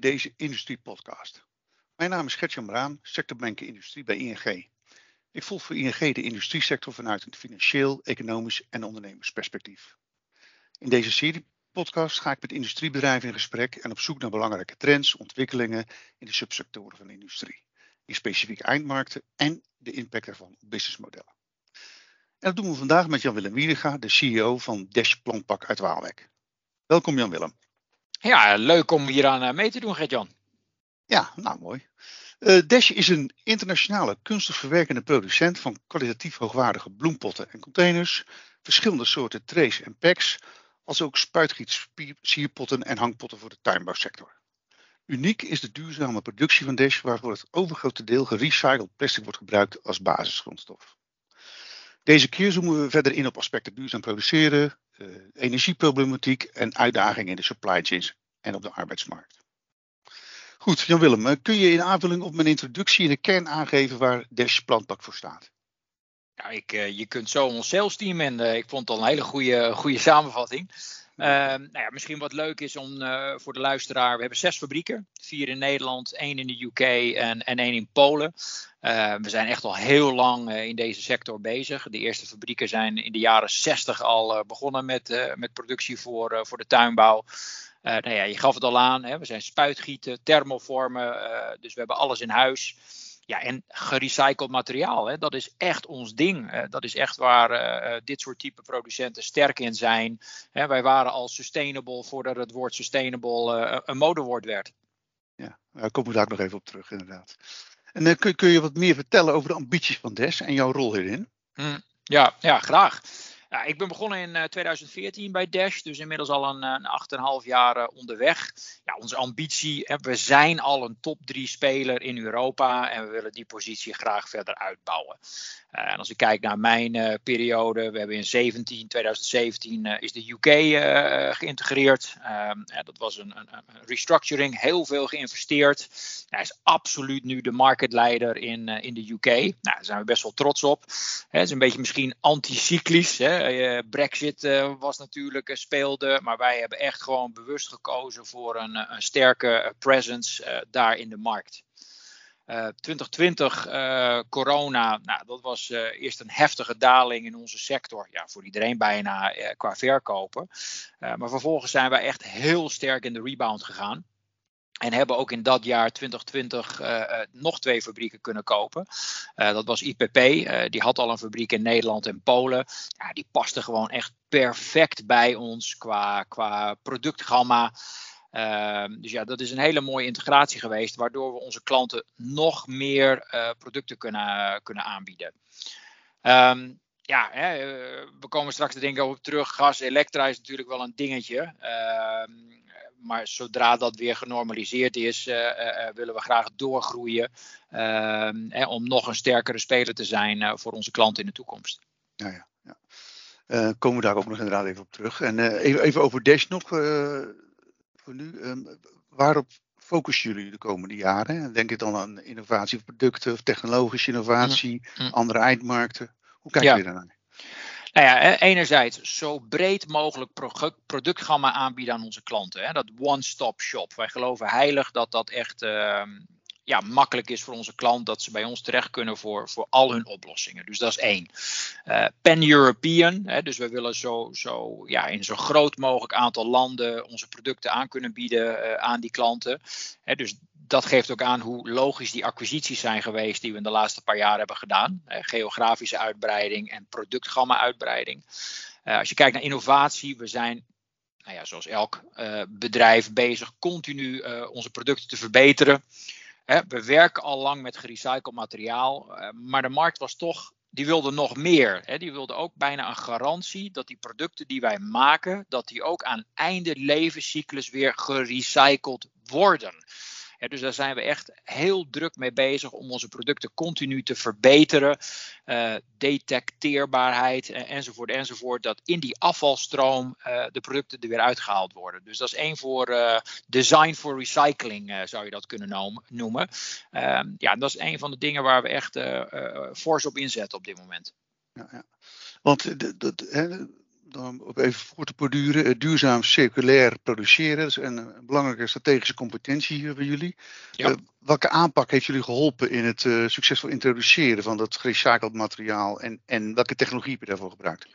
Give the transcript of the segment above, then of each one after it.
deze Industriepodcast. Mijn naam is Gertjan Braan, sectorbanker industrie bij ING. Ik volg voor ING de industriesector vanuit een financieel, economisch en ondernemersperspectief. In deze serie podcast ga ik met industriebedrijven in gesprek en op zoek naar belangrijke trends, ontwikkelingen in de subsectoren van de industrie, in specifieke eindmarkten en de impact ervan op businessmodellen. En dat doen we vandaag met Jan-Willem Wiedega, de CEO van Dash Plantpak uit Waalwijk. Welkom Jan-Willem. Ja, leuk om hier aan eh, mee te doen, Gert-Jan. Ja, nou mooi. Uh, Dash is een internationale kunstig verwerkende producent van kwalitatief hoogwaardige bloempotten en containers, verschillende soorten trays en packs, als ook spuitgiet, sierpotten en hangpotten voor de tuinbouwsector. Uniek is de duurzame productie van Dash, waarvoor het overgrote deel gerecycled plastic wordt gebruikt als basisgrondstof. Deze keer zoomen we verder in op aspecten duurzaam produceren, energieproblematiek en uitdagingen in de supply chains en op de arbeidsmarkt. Goed, Jan-Willem, eh, kun je in aanvulling op mijn introductie in de kern aangeven waar Dash Plantpak voor staat? Ja, ik, uh, je kunt zo ons sales team en uh, ik vond het al een hele goede, goede samenvatting. Uh, nou ja, misschien wat leuk is om uh, voor de luisteraar. We hebben zes fabrieken. Vier in Nederland, één in de UK en, en één in Polen. Uh, we zijn echt al heel lang in deze sector bezig. De eerste fabrieken zijn in de jaren 60 al begonnen met, met productie voor, voor de tuinbouw. nou ja, je gaf het al aan. Hè, we zijn spuitgieten, thermoformen. dus we hebben alles in huis. Ja, en gerecycled materiaal, hè, dat is echt ons ding. Uh, dat is echt waar uh, dit soort type producenten sterk in zijn. Hè, wij waren al sustainable voordat het woord sustainable uh, een modewoord werd. Ja, daar komen we daar nog even op terug, inderdaad. En kun, kun, je wat meer vertellen over de ambities van DES en jouw rol hierin? Mm, ja, ja, graag. Ja, ik ben begonnen in uh, 2014 bij Dash, dus inmiddels al een, een 8,5 jaar uh, onderweg. Ja, onze ambitie, we zijn al een top 3 speler in Europa en we willen die positie graag verder uitbouwen. Uh, en als ik kijk naar mijn periode, we hebben in 17, 2017 is de UK geïntegreerd. Ehm, dat was een, een, een, restructuring, heel veel geïnvesteerd. Hij is absoluut nu de marketleider in, in de UK. Nou, daar zijn we best wel trots op. Het is een beetje misschien anticyclisch. Hè. Eh, Brexit uh, was natuurlijk speelde, maar wij hebben echt gewoon bewust gekozen voor een, een sterke presence daar in de markt. 2020 corona, nou, dat was eerst een heftige daling in onze sector. Ja, voor iedereen bijna qua verkopen. maar vervolgens zijn wij echt heel sterk in de rebound gegaan. En hebben ook in dat jaar 2020 uh, nog twee fabrieken kunnen kopen. Uh, dat was IPP. Die had al een fabriek in Nederland en Polen. Die paste gewoon echt perfect bij ons qua, qua productgamma. Ehm, dus ja, dat is een hele mooie integratie geweest, waardoor we onze klanten nog meer producten kunnen, kunnen aanbieden. Um, ja, hè, we komen straks te denken over terug. Gas, elektra is natuurlijk wel een dingetje. Uh, maar zodra dat weer genormaliseerd is, uh, uh, willen we graag doorgroeien. Ehm, om nog een sterkere speler te zijn voor onze klanten in de toekomst. Ja, ja, ja. komen we daar ook nog inderdaad even op terug. En even, even, over Dash nog voor nu. Um, waarop focussen jullie de komende jaren? Denk je dan aan innovatie of producten of technologische innovatie, mm, andere eindmarkten? Hoe kijk je ja. daarnaar? Nou ja, enerzijds zo breed mogelijk productgamma aanbieden aan onze klanten. Hè? Dat one-stop shop. Wij geloven heilig dat dat echt uh, ja, makkelijk is voor onze klant. Dat ze bij ons terecht kunnen voor, voor al hun oplossingen. Dus dat is één. Uh, Pan-European. Dus we willen zo, zo, ja, in zo groot mogelijk aantal landen onze producten aan kunnen bieden uh, aan die klanten. Hè? Dus dat geeft ook aan hoe logisch die acquisities zijn geweest die we in de laatste paar jaar hebben gedaan. Eh, geografische uitbreiding en productgamma uitbreiding. Uh, als je kijkt naar innovatie, we zijn nou ja, zoals elk uh, bedrijf bezig continu uh, onze producten te verbeteren. we werken al lang met gerecycled materiaal, maar de markt was toch die wilde nog meer. Hè. Die wilde ook bijna een garantie dat die producten die wij maken, dat die ook aan einde levenscyclus weer gerecycled worden dus daar zijn we echt heel druk mee bezig om onze producten continu te verbeteren. Uh, detecteerbaarheid uh, enzovoort enzovoort. Dat in die afvalstroom uh, de producten er weer uitgehaald worden. Dus dat is één voor design for recycling zou je dat kunnen noemen. Ehm, ja, dat is een van de dingen waar we echt fors op inzetten op dit moment. Ja, ja. Want de, dan even voor te borduren, duurzaam circulair produceren. Dat is een, belangrijke strategische competentie bij jullie. Ja. welke aanpak heeft jullie geholpen in het succesvol introduceren van dat gerecycled materiaal en, en welke technologie heb je daarvoor gebruikt?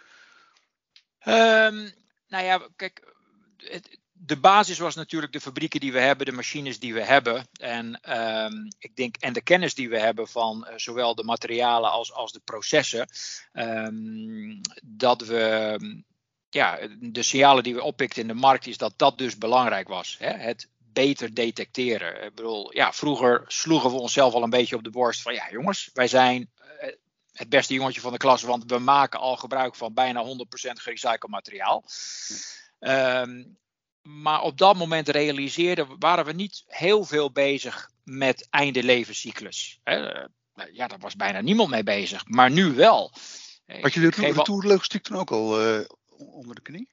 Um, nou ja, kijk, het, de basis was natuurlijk de fabrieken die we hebben, de machines die we hebben. En, um, ik denk, en de kennis die we hebben van uh, zowel de materialen als, als de processen. Um, dat we, ja, de signalen die we oppikten in de markt, is dat dat dus belangrijk was. Hè? Het beter detecteren. Ik bedoel, ja, vroeger sloegen we onszelf al een beetje op de borst van, ja jongens, wij zijn uh, het beste jongetje van de klas, want we maken al gebruik van bijna 100% gerecycled materiaal. Um, maar op dat moment realiseerden waren we niet heel veel bezig met einde levenscyclus. Nou ja, daar was bijna niemand mee bezig, maar nu wel. Had je de retourlogistiek toen ook al uh, onder de knie?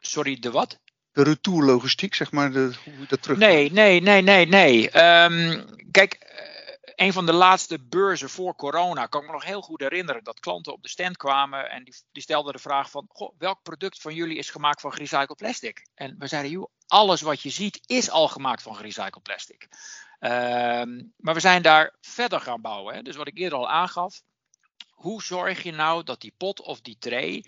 Sorry, de wat? De retourlogistiek, zeg maar, de, hoe dat terug. Nee, nee, nee, nee, nee. Um, kijk, een van de laatste beurzen voor corona kan ik me nog heel goed herinneren dat klanten op de stand kwamen en die, die stelden de vraag van goh, welk product van jullie is gemaakt van gerecycled plastic? En we zeiden, joh, alles wat je ziet is al gemaakt van gerecycled plastic. Ehm, maar we zijn daar verder gaan bouwen. Hè? Dus wat ik eerder al aangaf, hoe zorg je nou dat die pot of die tray,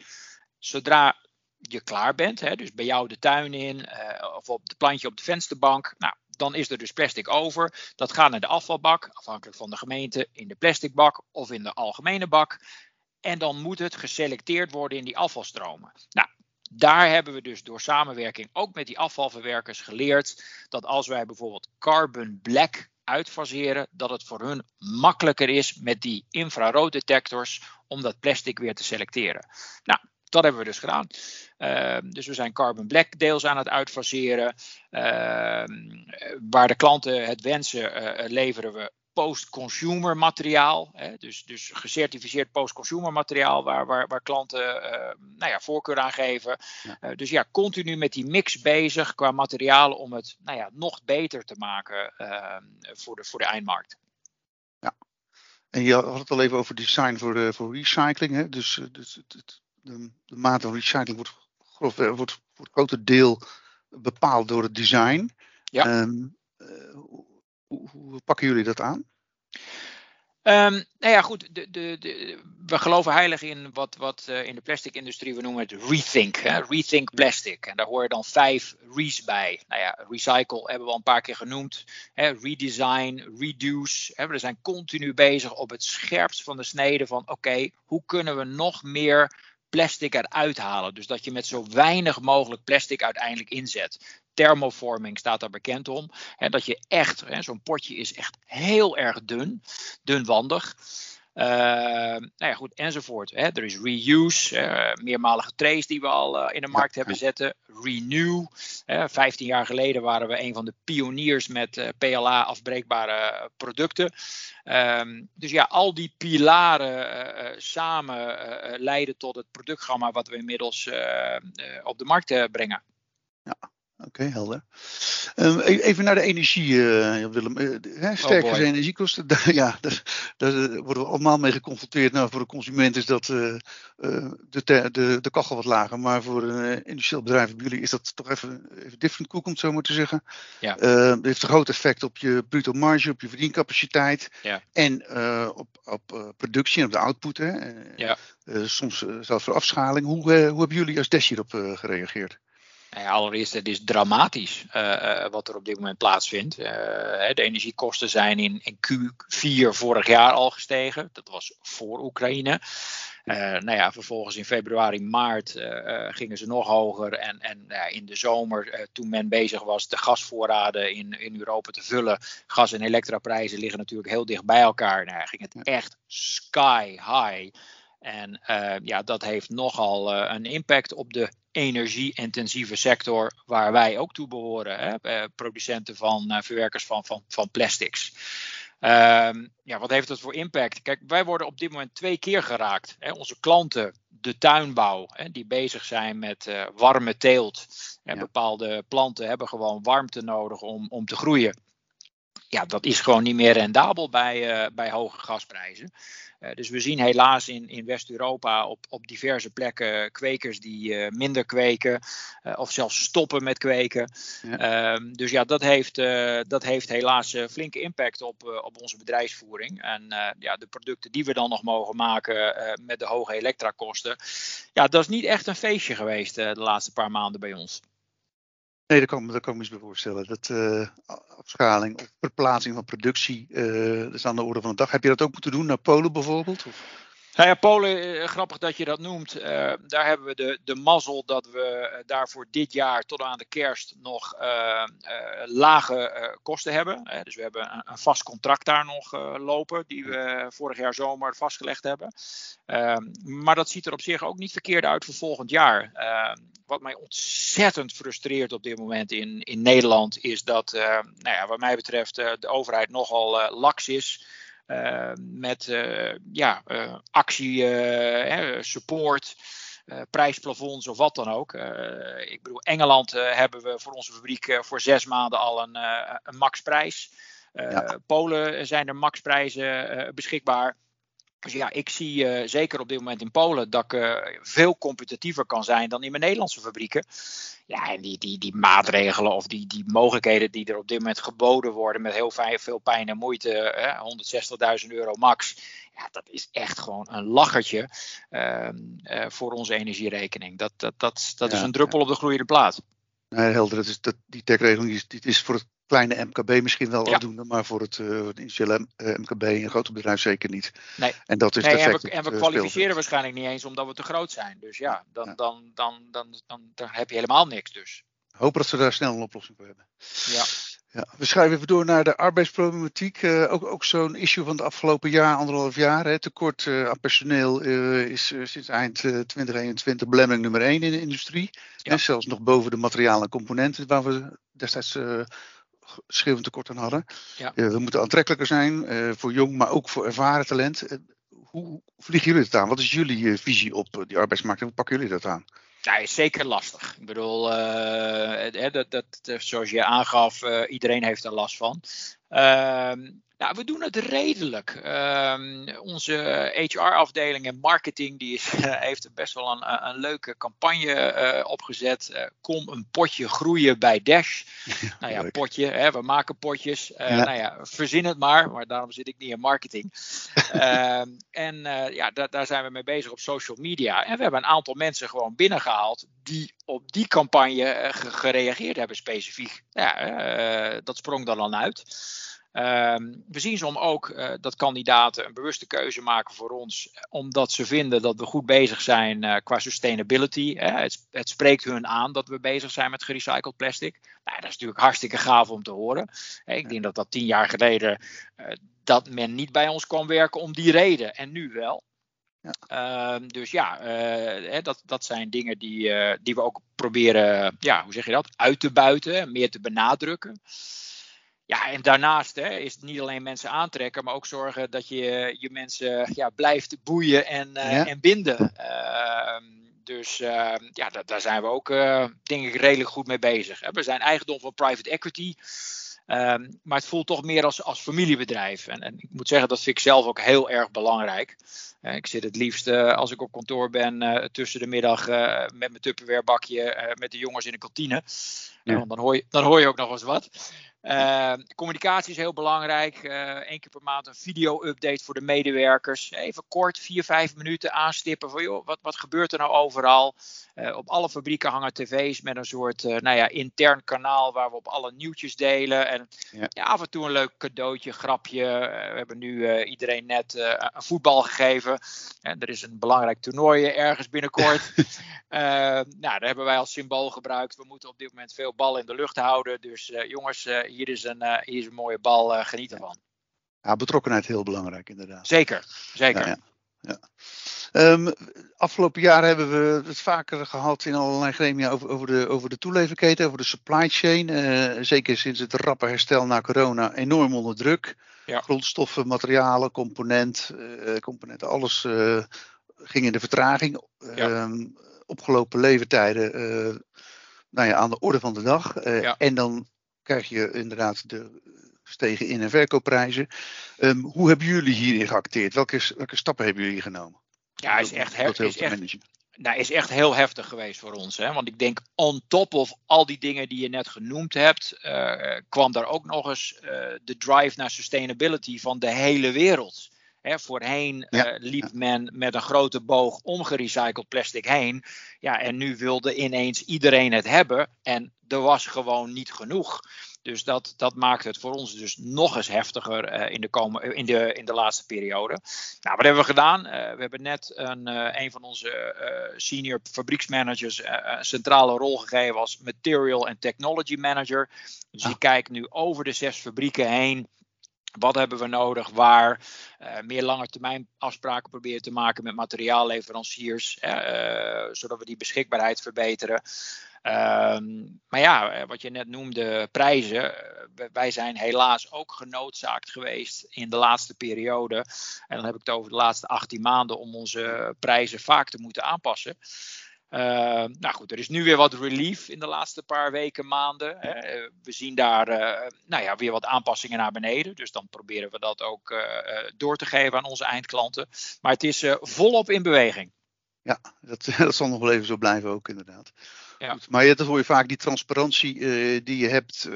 zodra je klaar bent, hè, dus bij jou de tuin in uh, of op het plantje op de vensterbank, nou, dan is er dus plastic over. Dat gaat naar de afvalbak, afhankelijk van de gemeente, in de plastic bak of in de algemene bak. En dan moet het geselecteerd worden in die afvalstromen. Nou, daar hebben we dus door samenwerking ook met die afvalverwerkers geleerd dat als wij bijvoorbeeld carbon black uitfaseren, dat het voor hun makkelijker is met die infraroodetectors om dat plastic weer te selecteren. Nou, dat hebben we dus gedaan. Ehm, dus we zijn carbon black deels aan het uitfaseren. Ehm, waar de klanten het wensen, uh, leveren we post-consumer materiaal. Hè, dus, dus gecertificeerd post-consumer materiaal waar, waar, waar klanten uh, nou ja, voorkeur aan geven. Ja. Uh, dus ja, continu met die mix bezig qua materialen om het nou ja, nog beter te maken voor, de, voor de eindmarkt. Ja, en je had het al even over design voor, voor recycling. Hè? Dus, dus het, het, de, de mate van recycling wordt, grof, eh, wordt voor het grote deel bepaald door het design. Ja. Um, hoe, hoe, pakken jullie dat aan? Um, nou ja, goed. De, de, de, we geloven heilig in wat, wat uh, in de plastic-industrie we noemen het rethink. Hè? Rethink plastic. En daar horen dan vijf Re's bij. Nou ja, recycle hebben we al een paar keer genoemd. Hè? Redesign, reduce. Hè? We zijn continu bezig op het scherpst van de snede van oké, hoe kunnen we nog meer plastic eruit halen. Dus dat je met zo weinig mogelijk plastic uiteindelijk inzet. Thermoforming staat daar bekend om. En dat je echt, zo'n potje is echt heel erg dun, dunwandig. Uh, nou ja, goed, enzovoort. Hè. Er is reuse, meermalige trays die we al uh, in de markt hebben zetten. Renew. 15 jaar geleden waren we een van de pioniers met PLA afbreekbare producten. Um, dus ja, al die pilaren samen leiden tot het productgamma wat we inmiddels op de markt brengen. Ja. Oké, helder. Um, even naar de energie, uh, Willem. Uh, sterke oh energiekosten, daar, ja, daar, daar, worden we allemaal mee geconfronteerd. Nou, voor de consument is dat uh, de, de, de kachel wat lager. Maar voor een industrieel bedrijf bij jullie is dat toch even, even different cook, om het zo maar te zeggen. Ja. het heeft een groot effect op je bruto marge, op je verdiencapaciteit. Ja. En op, op productie en op de output. Hè. Ja. soms zelfs voor afschaling. Hoe, hoe hebben jullie als Dash hierop gereageerd? Nou ja, allereerst, het is dramatisch uh, uh, wat er op dit moment plaatsvindt. Uh, de energiekosten zijn in, in, Q4 vorig jaar al gestegen. Dat was voor Oekraïne. nou ja, vervolgens in februari, maart gingen ze nog hoger. En, en in de zomer, toen men bezig was de gasvoorraden in, in Europa te vullen. Gas- en elektroprijzen liggen natuurlijk heel dicht bij elkaar. Nou, ging het echt sky high. En ja, dat heeft nogal een impact op de energie-intensieve sector waar wij ook toe behoren. Hè? Eh, producenten van uh, verwerkers van, van, van plastics. Um, ja, wat heeft dat voor impact? Kijk, wij worden op dit moment twee keer geraakt. Hè? Onze klanten, de tuinbouw, hè, die bezig zijn met uh, warme teelt. Ja. Bepaalde planten hebben gewoon warmte nodig om, om te groeien. Ja, dat is gewoon niet meer rendabel bij, uh, bij hoge gasprijzen. Dus we zien helaas in, in West-Europa op, op diverse plekken kwekers die minder kweken of zelfs stoppen met kweken. Ehm, dus ja, dat heeft, dat heeft helaas flinke impact op, op onze bedrijfsvoering. En ja, de producten die we dan nog mogen maken met de hoge elektrakosten, ja, dat is niet echt een feestje geweest de laatste paar maanden bij ons. Nee, dat kan, dat kan ik me eens voorstellen. Dat uh, afschaling of verplaatsing van productie, dat is aan de orde van de dag. Heb je dat ook moeten doen naar Polen bijvoorbeeld? Of? Nou ja, Polen, eh, grappig dat je dat noemt. Uh, daar hebben we de, de mazzel dat we daarvoor dit jaar tot aan de kerst nog lage kosten hebben. dus we hebben een, een, vast contract daar nog lopen, die we vorig jaar zomer vastgelegd hebben. Ehm, maar dat ziet er op zich ook niet verkeerd uit voor volgend jaar. Ehm, wat mij ontzettend frustreert op dit moment in, in Nederland is dat, nou ja, wat mij betreft, de overheid nogal laks is. Uh, met uh, ja, uh, actie, support, prijsplafonds of wat dan ook. ik bedoel, Engeland hebben we voor onze fabriek voor zes maanden al een, een maxprijs. Ja. Polen zijn er maxprijzen beschikbaar. Dus ja, ik zie uh, zeker op dit moment in Polen dat ik uh, veel competitiever kan zijn dan in mijn Nederlandse fabrieken. Ja, en die, die, die maatregelen of die, die mogelijkheden die er op dit moment geboden worden met heel veel pijn en moeite, 160.000 euro max. Ja, dat is echt gewoon een lachertje uh, voor onze energierekening. Dat, dat, dat, dat is een druppel op de gloeiende plaat. Nee, helder. Dat is, dat, die techregeling is, is voor het kleine MKB misschien wel ja. doen, maar voor het, uh, initiële uh, MKB en een grote bedrijf zeker niet. Nee, en, dat is nee, en we, en we kwalificeren waarschijnlijk niet eens omdat we te groot zijn. Dus ja, dan, ja. Dan, dan, dan, dan, dan, heb je helemaal niks dus. Hopen dat ze daar snel een oplossing voor hebben. Ja. Ja, we schuiven even door naar de arbeidsproblematiek. Uh, ook ook zo'n issue van het afgelopen jaar, anderhalf jaar. Hè. Tekort uh, aan personeel uh, is sinds eind 2021 belemmering nummer 1 in de industrie. Ja. En zelfs nog boven de materialen en componenten waar we destijds schreeuwend tekort aan hadden. Ja. we moeten aantrekkelijker zijn voor jong, maar ook voor ervaren talent. hoe vliegen jullie het aan? Wat is jullie visie op die arbeidsmarkt en hoe pakken jullie dat aan? Ja, is zeker lastig. Ik bedoel, uh, dat, dat, zoals je aangaf, uh, iedereen heeft er last van. Uh, nou, we doen het redelijk. Ehm, onze HR-afdeling en marketing die is, heeft best wel een, een leuke campagne uh, opgezet. Uh, kom een potje groeien bij Dash. Ja, nou ja, potje, hè, we maken potjes. Uh, ja. Nou ja, verzin het maar, maar daarom zit ik niet in marketing. Ehm, en ja, da daar zijn we mee bezig op social media. En we hebben een aantal mensen gewoon binnengehaald die op die campagne gereageerd hebben specifiek. Ja, dat sprong er dan uit. Um, we zien soms ook uh, dat kandidaten een bewuste keuze maken voor ons, omdat ze vinden dat we goed bezig zijn uh, qua sustainability. Hè. Het, het, spreekt hun aan dat we bezig zijn met gerecycled plastic. Nou, dat is natuurlijk hartstikke gaaf om te horen. Ik denk dat dat tien jaar geleden uh, dat men niet bij ons kwam werken om die reden en nu wel. Ja. Uh, dus ja, uh, dat, dat zijn dingen die, uh, die we ook proberen, ja, hoe zeg je dat, uit te buiten, meer te benadrukken. Ja, en daarnaast hè, is het niet alleen mensen aantrekken, maar ook zorgen dat je je mensen ja, blijft boeien en, ja. en binden. Uh, dus uh, ja, da daar zijn we ook, eh, denk ik, redelijk goed mee bezig. Hè. We zijn eigendom van private equity. Ehm, maar het voelt toch meer als, als familiebedrijf. En, en, ik moet zeggen, dat vind ik zelf ook heel erg belangrijk. Ik zit het liefst als ik op kantoor ben tussen de middag met mijn tupperwarebakje met de jongens in de kantine. Ja. want dan hoor, je, dan hoor je ook nog eens wat. Uh, communicatie is heel belangrijk. Eén uh, keer per maand een video-update voor de medewerkers. Even kort, vier, vijf minuten aanstippen van joh, wat, wat gebeurt er nou overal? Uh, op alle fabrieken hangen tv's met een soort nou ja, intern kanaal waar we op alle nieuwtjes delen. En ja. ja af en toe een leuk cadeautje, grapje. we hebben nu iedereen net een voetbal gegeven. En er is een belangrijk toernooi ergens binnenkort. nou, daar hebben wij als symbool gebruikt. We moeten op dit moment veel bal in de lucht houden. Dus jongens, hier is een, hier is een mooie bal, geniet ervan. Ja, betrokkenheid heel belangrijk inderdaad. Zeker, zeker. Ja, ja. Um, afgelopen jaar hebben we het vaker gehad in allerlei gremia over, over, de, over de toeleverketen, over de supply chain. Uh, zeker sinds het rappe herstel na corona enorm onder druk. Ja. Grondstoffen, materialen, component, uh, componenten, alles uh, ging in de vertraging. Ja. Um, opgelopen levertijden nou ja, aan de orde van de dag. Ja. En dan krijg je inderdaad de, gestegen in- en verkoopprijzen. Um, hoe hebben jullie hierin geacteerd? Welke, welke stappen hebben jullie genomen? Ja, is echt, is echt, nou, is echt heel heftig geweest voor ons. Hè? Want ik denk, on top of al die dingen die je net genoemd hebt, uh, kwam daar ook nog eens uh, de drive naar sustainability van de hele wereld. Hè, voorheen ja, uh, liep men met een grote boog om gerecycled plastic heen. Ja, en nu wilde ineens iedereen het hebben. En er was gewoon niet genoeg. Dus dat, dat maakt het voor ons dus nog eens heftiger uh, in, de komen, in, de, in de laatste periode. Nou, wat hebben we gedaan? Uh, we hebben net een, uh, een van onze senior fabrieksmanagers een centrale rol gegeven als Material and Technology Manager. Dus die kijkt nu over de zes fabrieken heen. Wat hebben we nodig? Waar? Uh, meer langetermijn afspraken proberen te maken met materiaalleveranciers, uh, zodat we die beschikbaarheid verbeteren. Um, maar ja, wat je net noemde, prijzen. Wij zijn helaas ook genoodzaakt geweest in de laatste periode. En dan heb ik het over de laatste 18 maanden om onze prijzen vaak te moeten aanpassen. Uh, nou goed, er is nu weer wat relief in de laatste paar weken, maanden. Hè. We zien daar nou ja, weer wat aanpassingen naar beneden. Dus dan proberen we dat ook door te geven aan onze eindklanten. Maar het is volop in beweging. Ja, dat, dat zal nog wel even zo blijven ook inderdaad. Ja. Goed, maar dat hoor je vaak, die transparantie die je hebt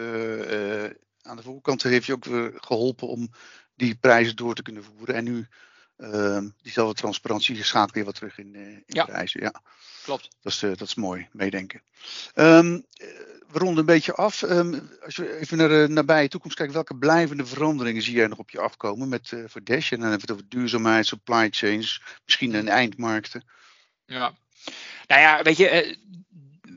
aan de voorkant heeft je ook weer geholpen om die prijzen door te kunnen voeren. En nu uh, diezelfde transparantie gaat weer wat terug in, in ja. prijzen. Ja, klopt. Dat is, dat is mooi, meedenken. Um, we ronden een beetje af. Um, als je even naar de nabije toekomst kijkt, welke blijvende veranderingen zie jij nog op je afkomen met, uh, voor Dash? En dan hebben we het over duurzaamheid, supply chains, misschien een eindmarkten. Ja, nou ja, weet je,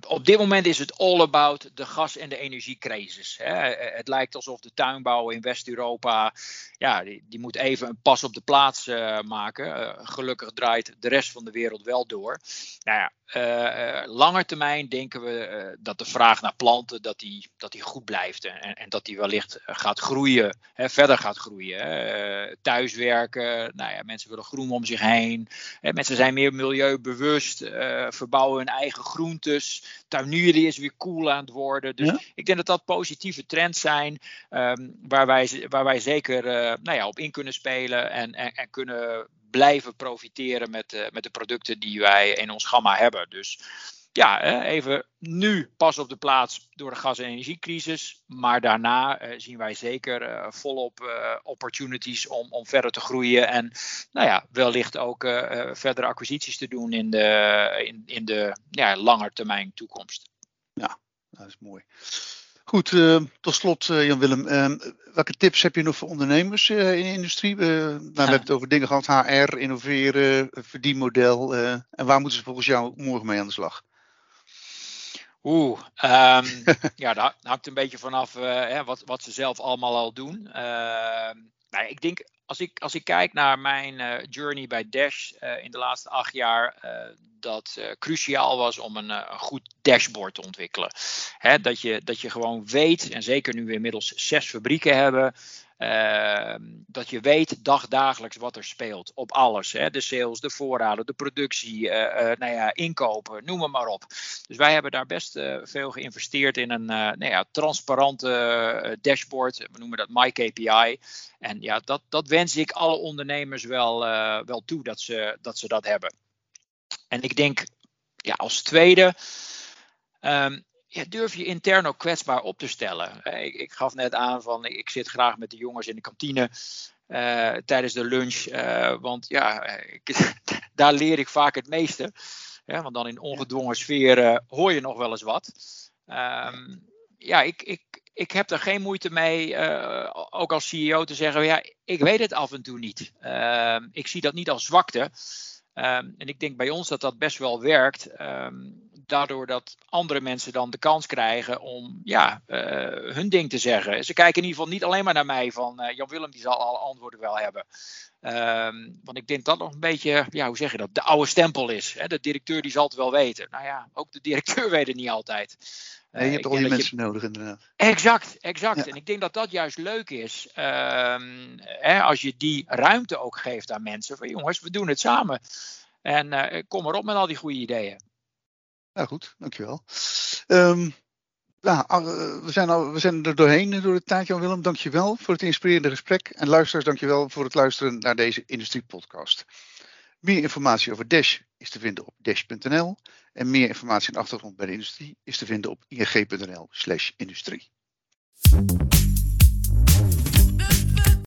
op dit moment is het all about de gas- en de energiecrisis. Hè. Het lijkt alsof de tuinbouw in West-Europa, ja, die, die, moet even een pas op de plaats uh, maken. Uh, gelukkig draait de rest van de wereld wel door. Nou ja, uh, langer termijn denken we dat de vraag naar planten dat die, dat die goed blijft en, en dat die wellicht gaat groeien, hè, verder gaat groeien. Thuiswerken, nou ja, mensen willen groen om zich heen. Mensen zijn meer milieubewust, verbouwen hun eigen groentes. Tuinieren is weer cool aan het worden. Dus ja? ik denk dat dat positieve trends zijn um, waar, wij, waar wij zeker nou ja, op in kunnen spelen en, en, en kunnen blijven profiteren met, uh, met de producten die wij in ons gamma hebben. Dus ja, even nu pas op de plaats door de gas- en energiecrisis. Maar daarna uh, zien wij zeker uh, volop uh, opportunities om, om verder te groeien. En nou ja, wellicht ook verdere acquisities te doen in de, in, in de ja, langetermijn toekomst. Ja, dat is mooi. Goed, uh, tot slot uh, Jan-Willem, uh, welke tips heb je nog voor ondernemers in de industrie? nou, we hebben het over dingen gehad, HR, innoveren, verdienmodel. en waar moeten ze volgens jou morgen mee aan de slag? Oeh, um, ja, daar hangt een beetje vanaf hè, wat, wat ze zelf allemaal al doen. Ehm, nou, ik denk, als ik, als ik kijk naar mijn uh, journey bij Dash uh, in de laatste acht jaar, uh, dat cruciaal was om een, een, goed dashboard te ontwikkelen. Hè, dat, je, dat je gewoon weet, en zeker nu we inmiddels zes fabrieken hebben, uh, dat je weet dagdagelijks wat er speelt op alles. Hè? De sales, de voorraden, de productie, uh, uh, nou ja, inkopen, noem maar op. Dus wij hebben daar best veel geïnvesteerd in een nou ja, transparante dashboard. We noemen dat MyKPI. En ja, dat, dat wens ik alle ondernemers wel, wel toe dat ze, dat ze dat hebben. En ik denk, ja, als tweede. Um, ja, durf je intern ook kwetsbaar op te stellen. Ik, ik gaf net aan van ik, zit graag met de jongens in de kantine uh, tijdens de lunch. Uh, want ja, ik, daar leer ik vaak het meeste. Ja, want dan in ongedwongen sfeer uh, hoor je nog wel eens wat. Um, ja, ik, ik, ik heb er geen moeite mee, ook als CEO, te zeggen: ja, ik weet het af en toe niet. Ehm, ik zie dat niet als zwakte. Um, en ik denk bij ons dat dat best wel werkt. Um, daardoor dat andere mensen dan de kans krijgen om ja, uh, hun ding te zeggen. Ze kijken in ieder geval niet alleen maar naar mij van uh, Jan Willem die zal alle antwoorden wel hebben. Um, want ik denk dat nog een beetje, ja, hoe zeg je dat, de oude stempel is. Hè? De directeur die zal het wel weten. Nou ja, ook de directeur weet het niet altijd. Nee, je hebt al die mensen je... nodig inderdaad. Exact, exact. Ja. En ik denk dat dat juist leuk is. Um, hè, als je die ruimte ook geeft aan mensen. Van jongens, we doen het samen. En uh, kom erop met al die goede ideeën. Nou goed, dankjewel. Um, Nou, we, zijn we zijn er doorheen door het tijdje, Willem. Dankjewel voor het inspirerende gesprek. En luisteraars, dankjewel voor het luisteren naar deze Industriepodcast. Meer informatie over Dash is te vinden op dash.nl. En meer informatie en achtergrond bij de industrie is te vinden op ing.nl/industrie.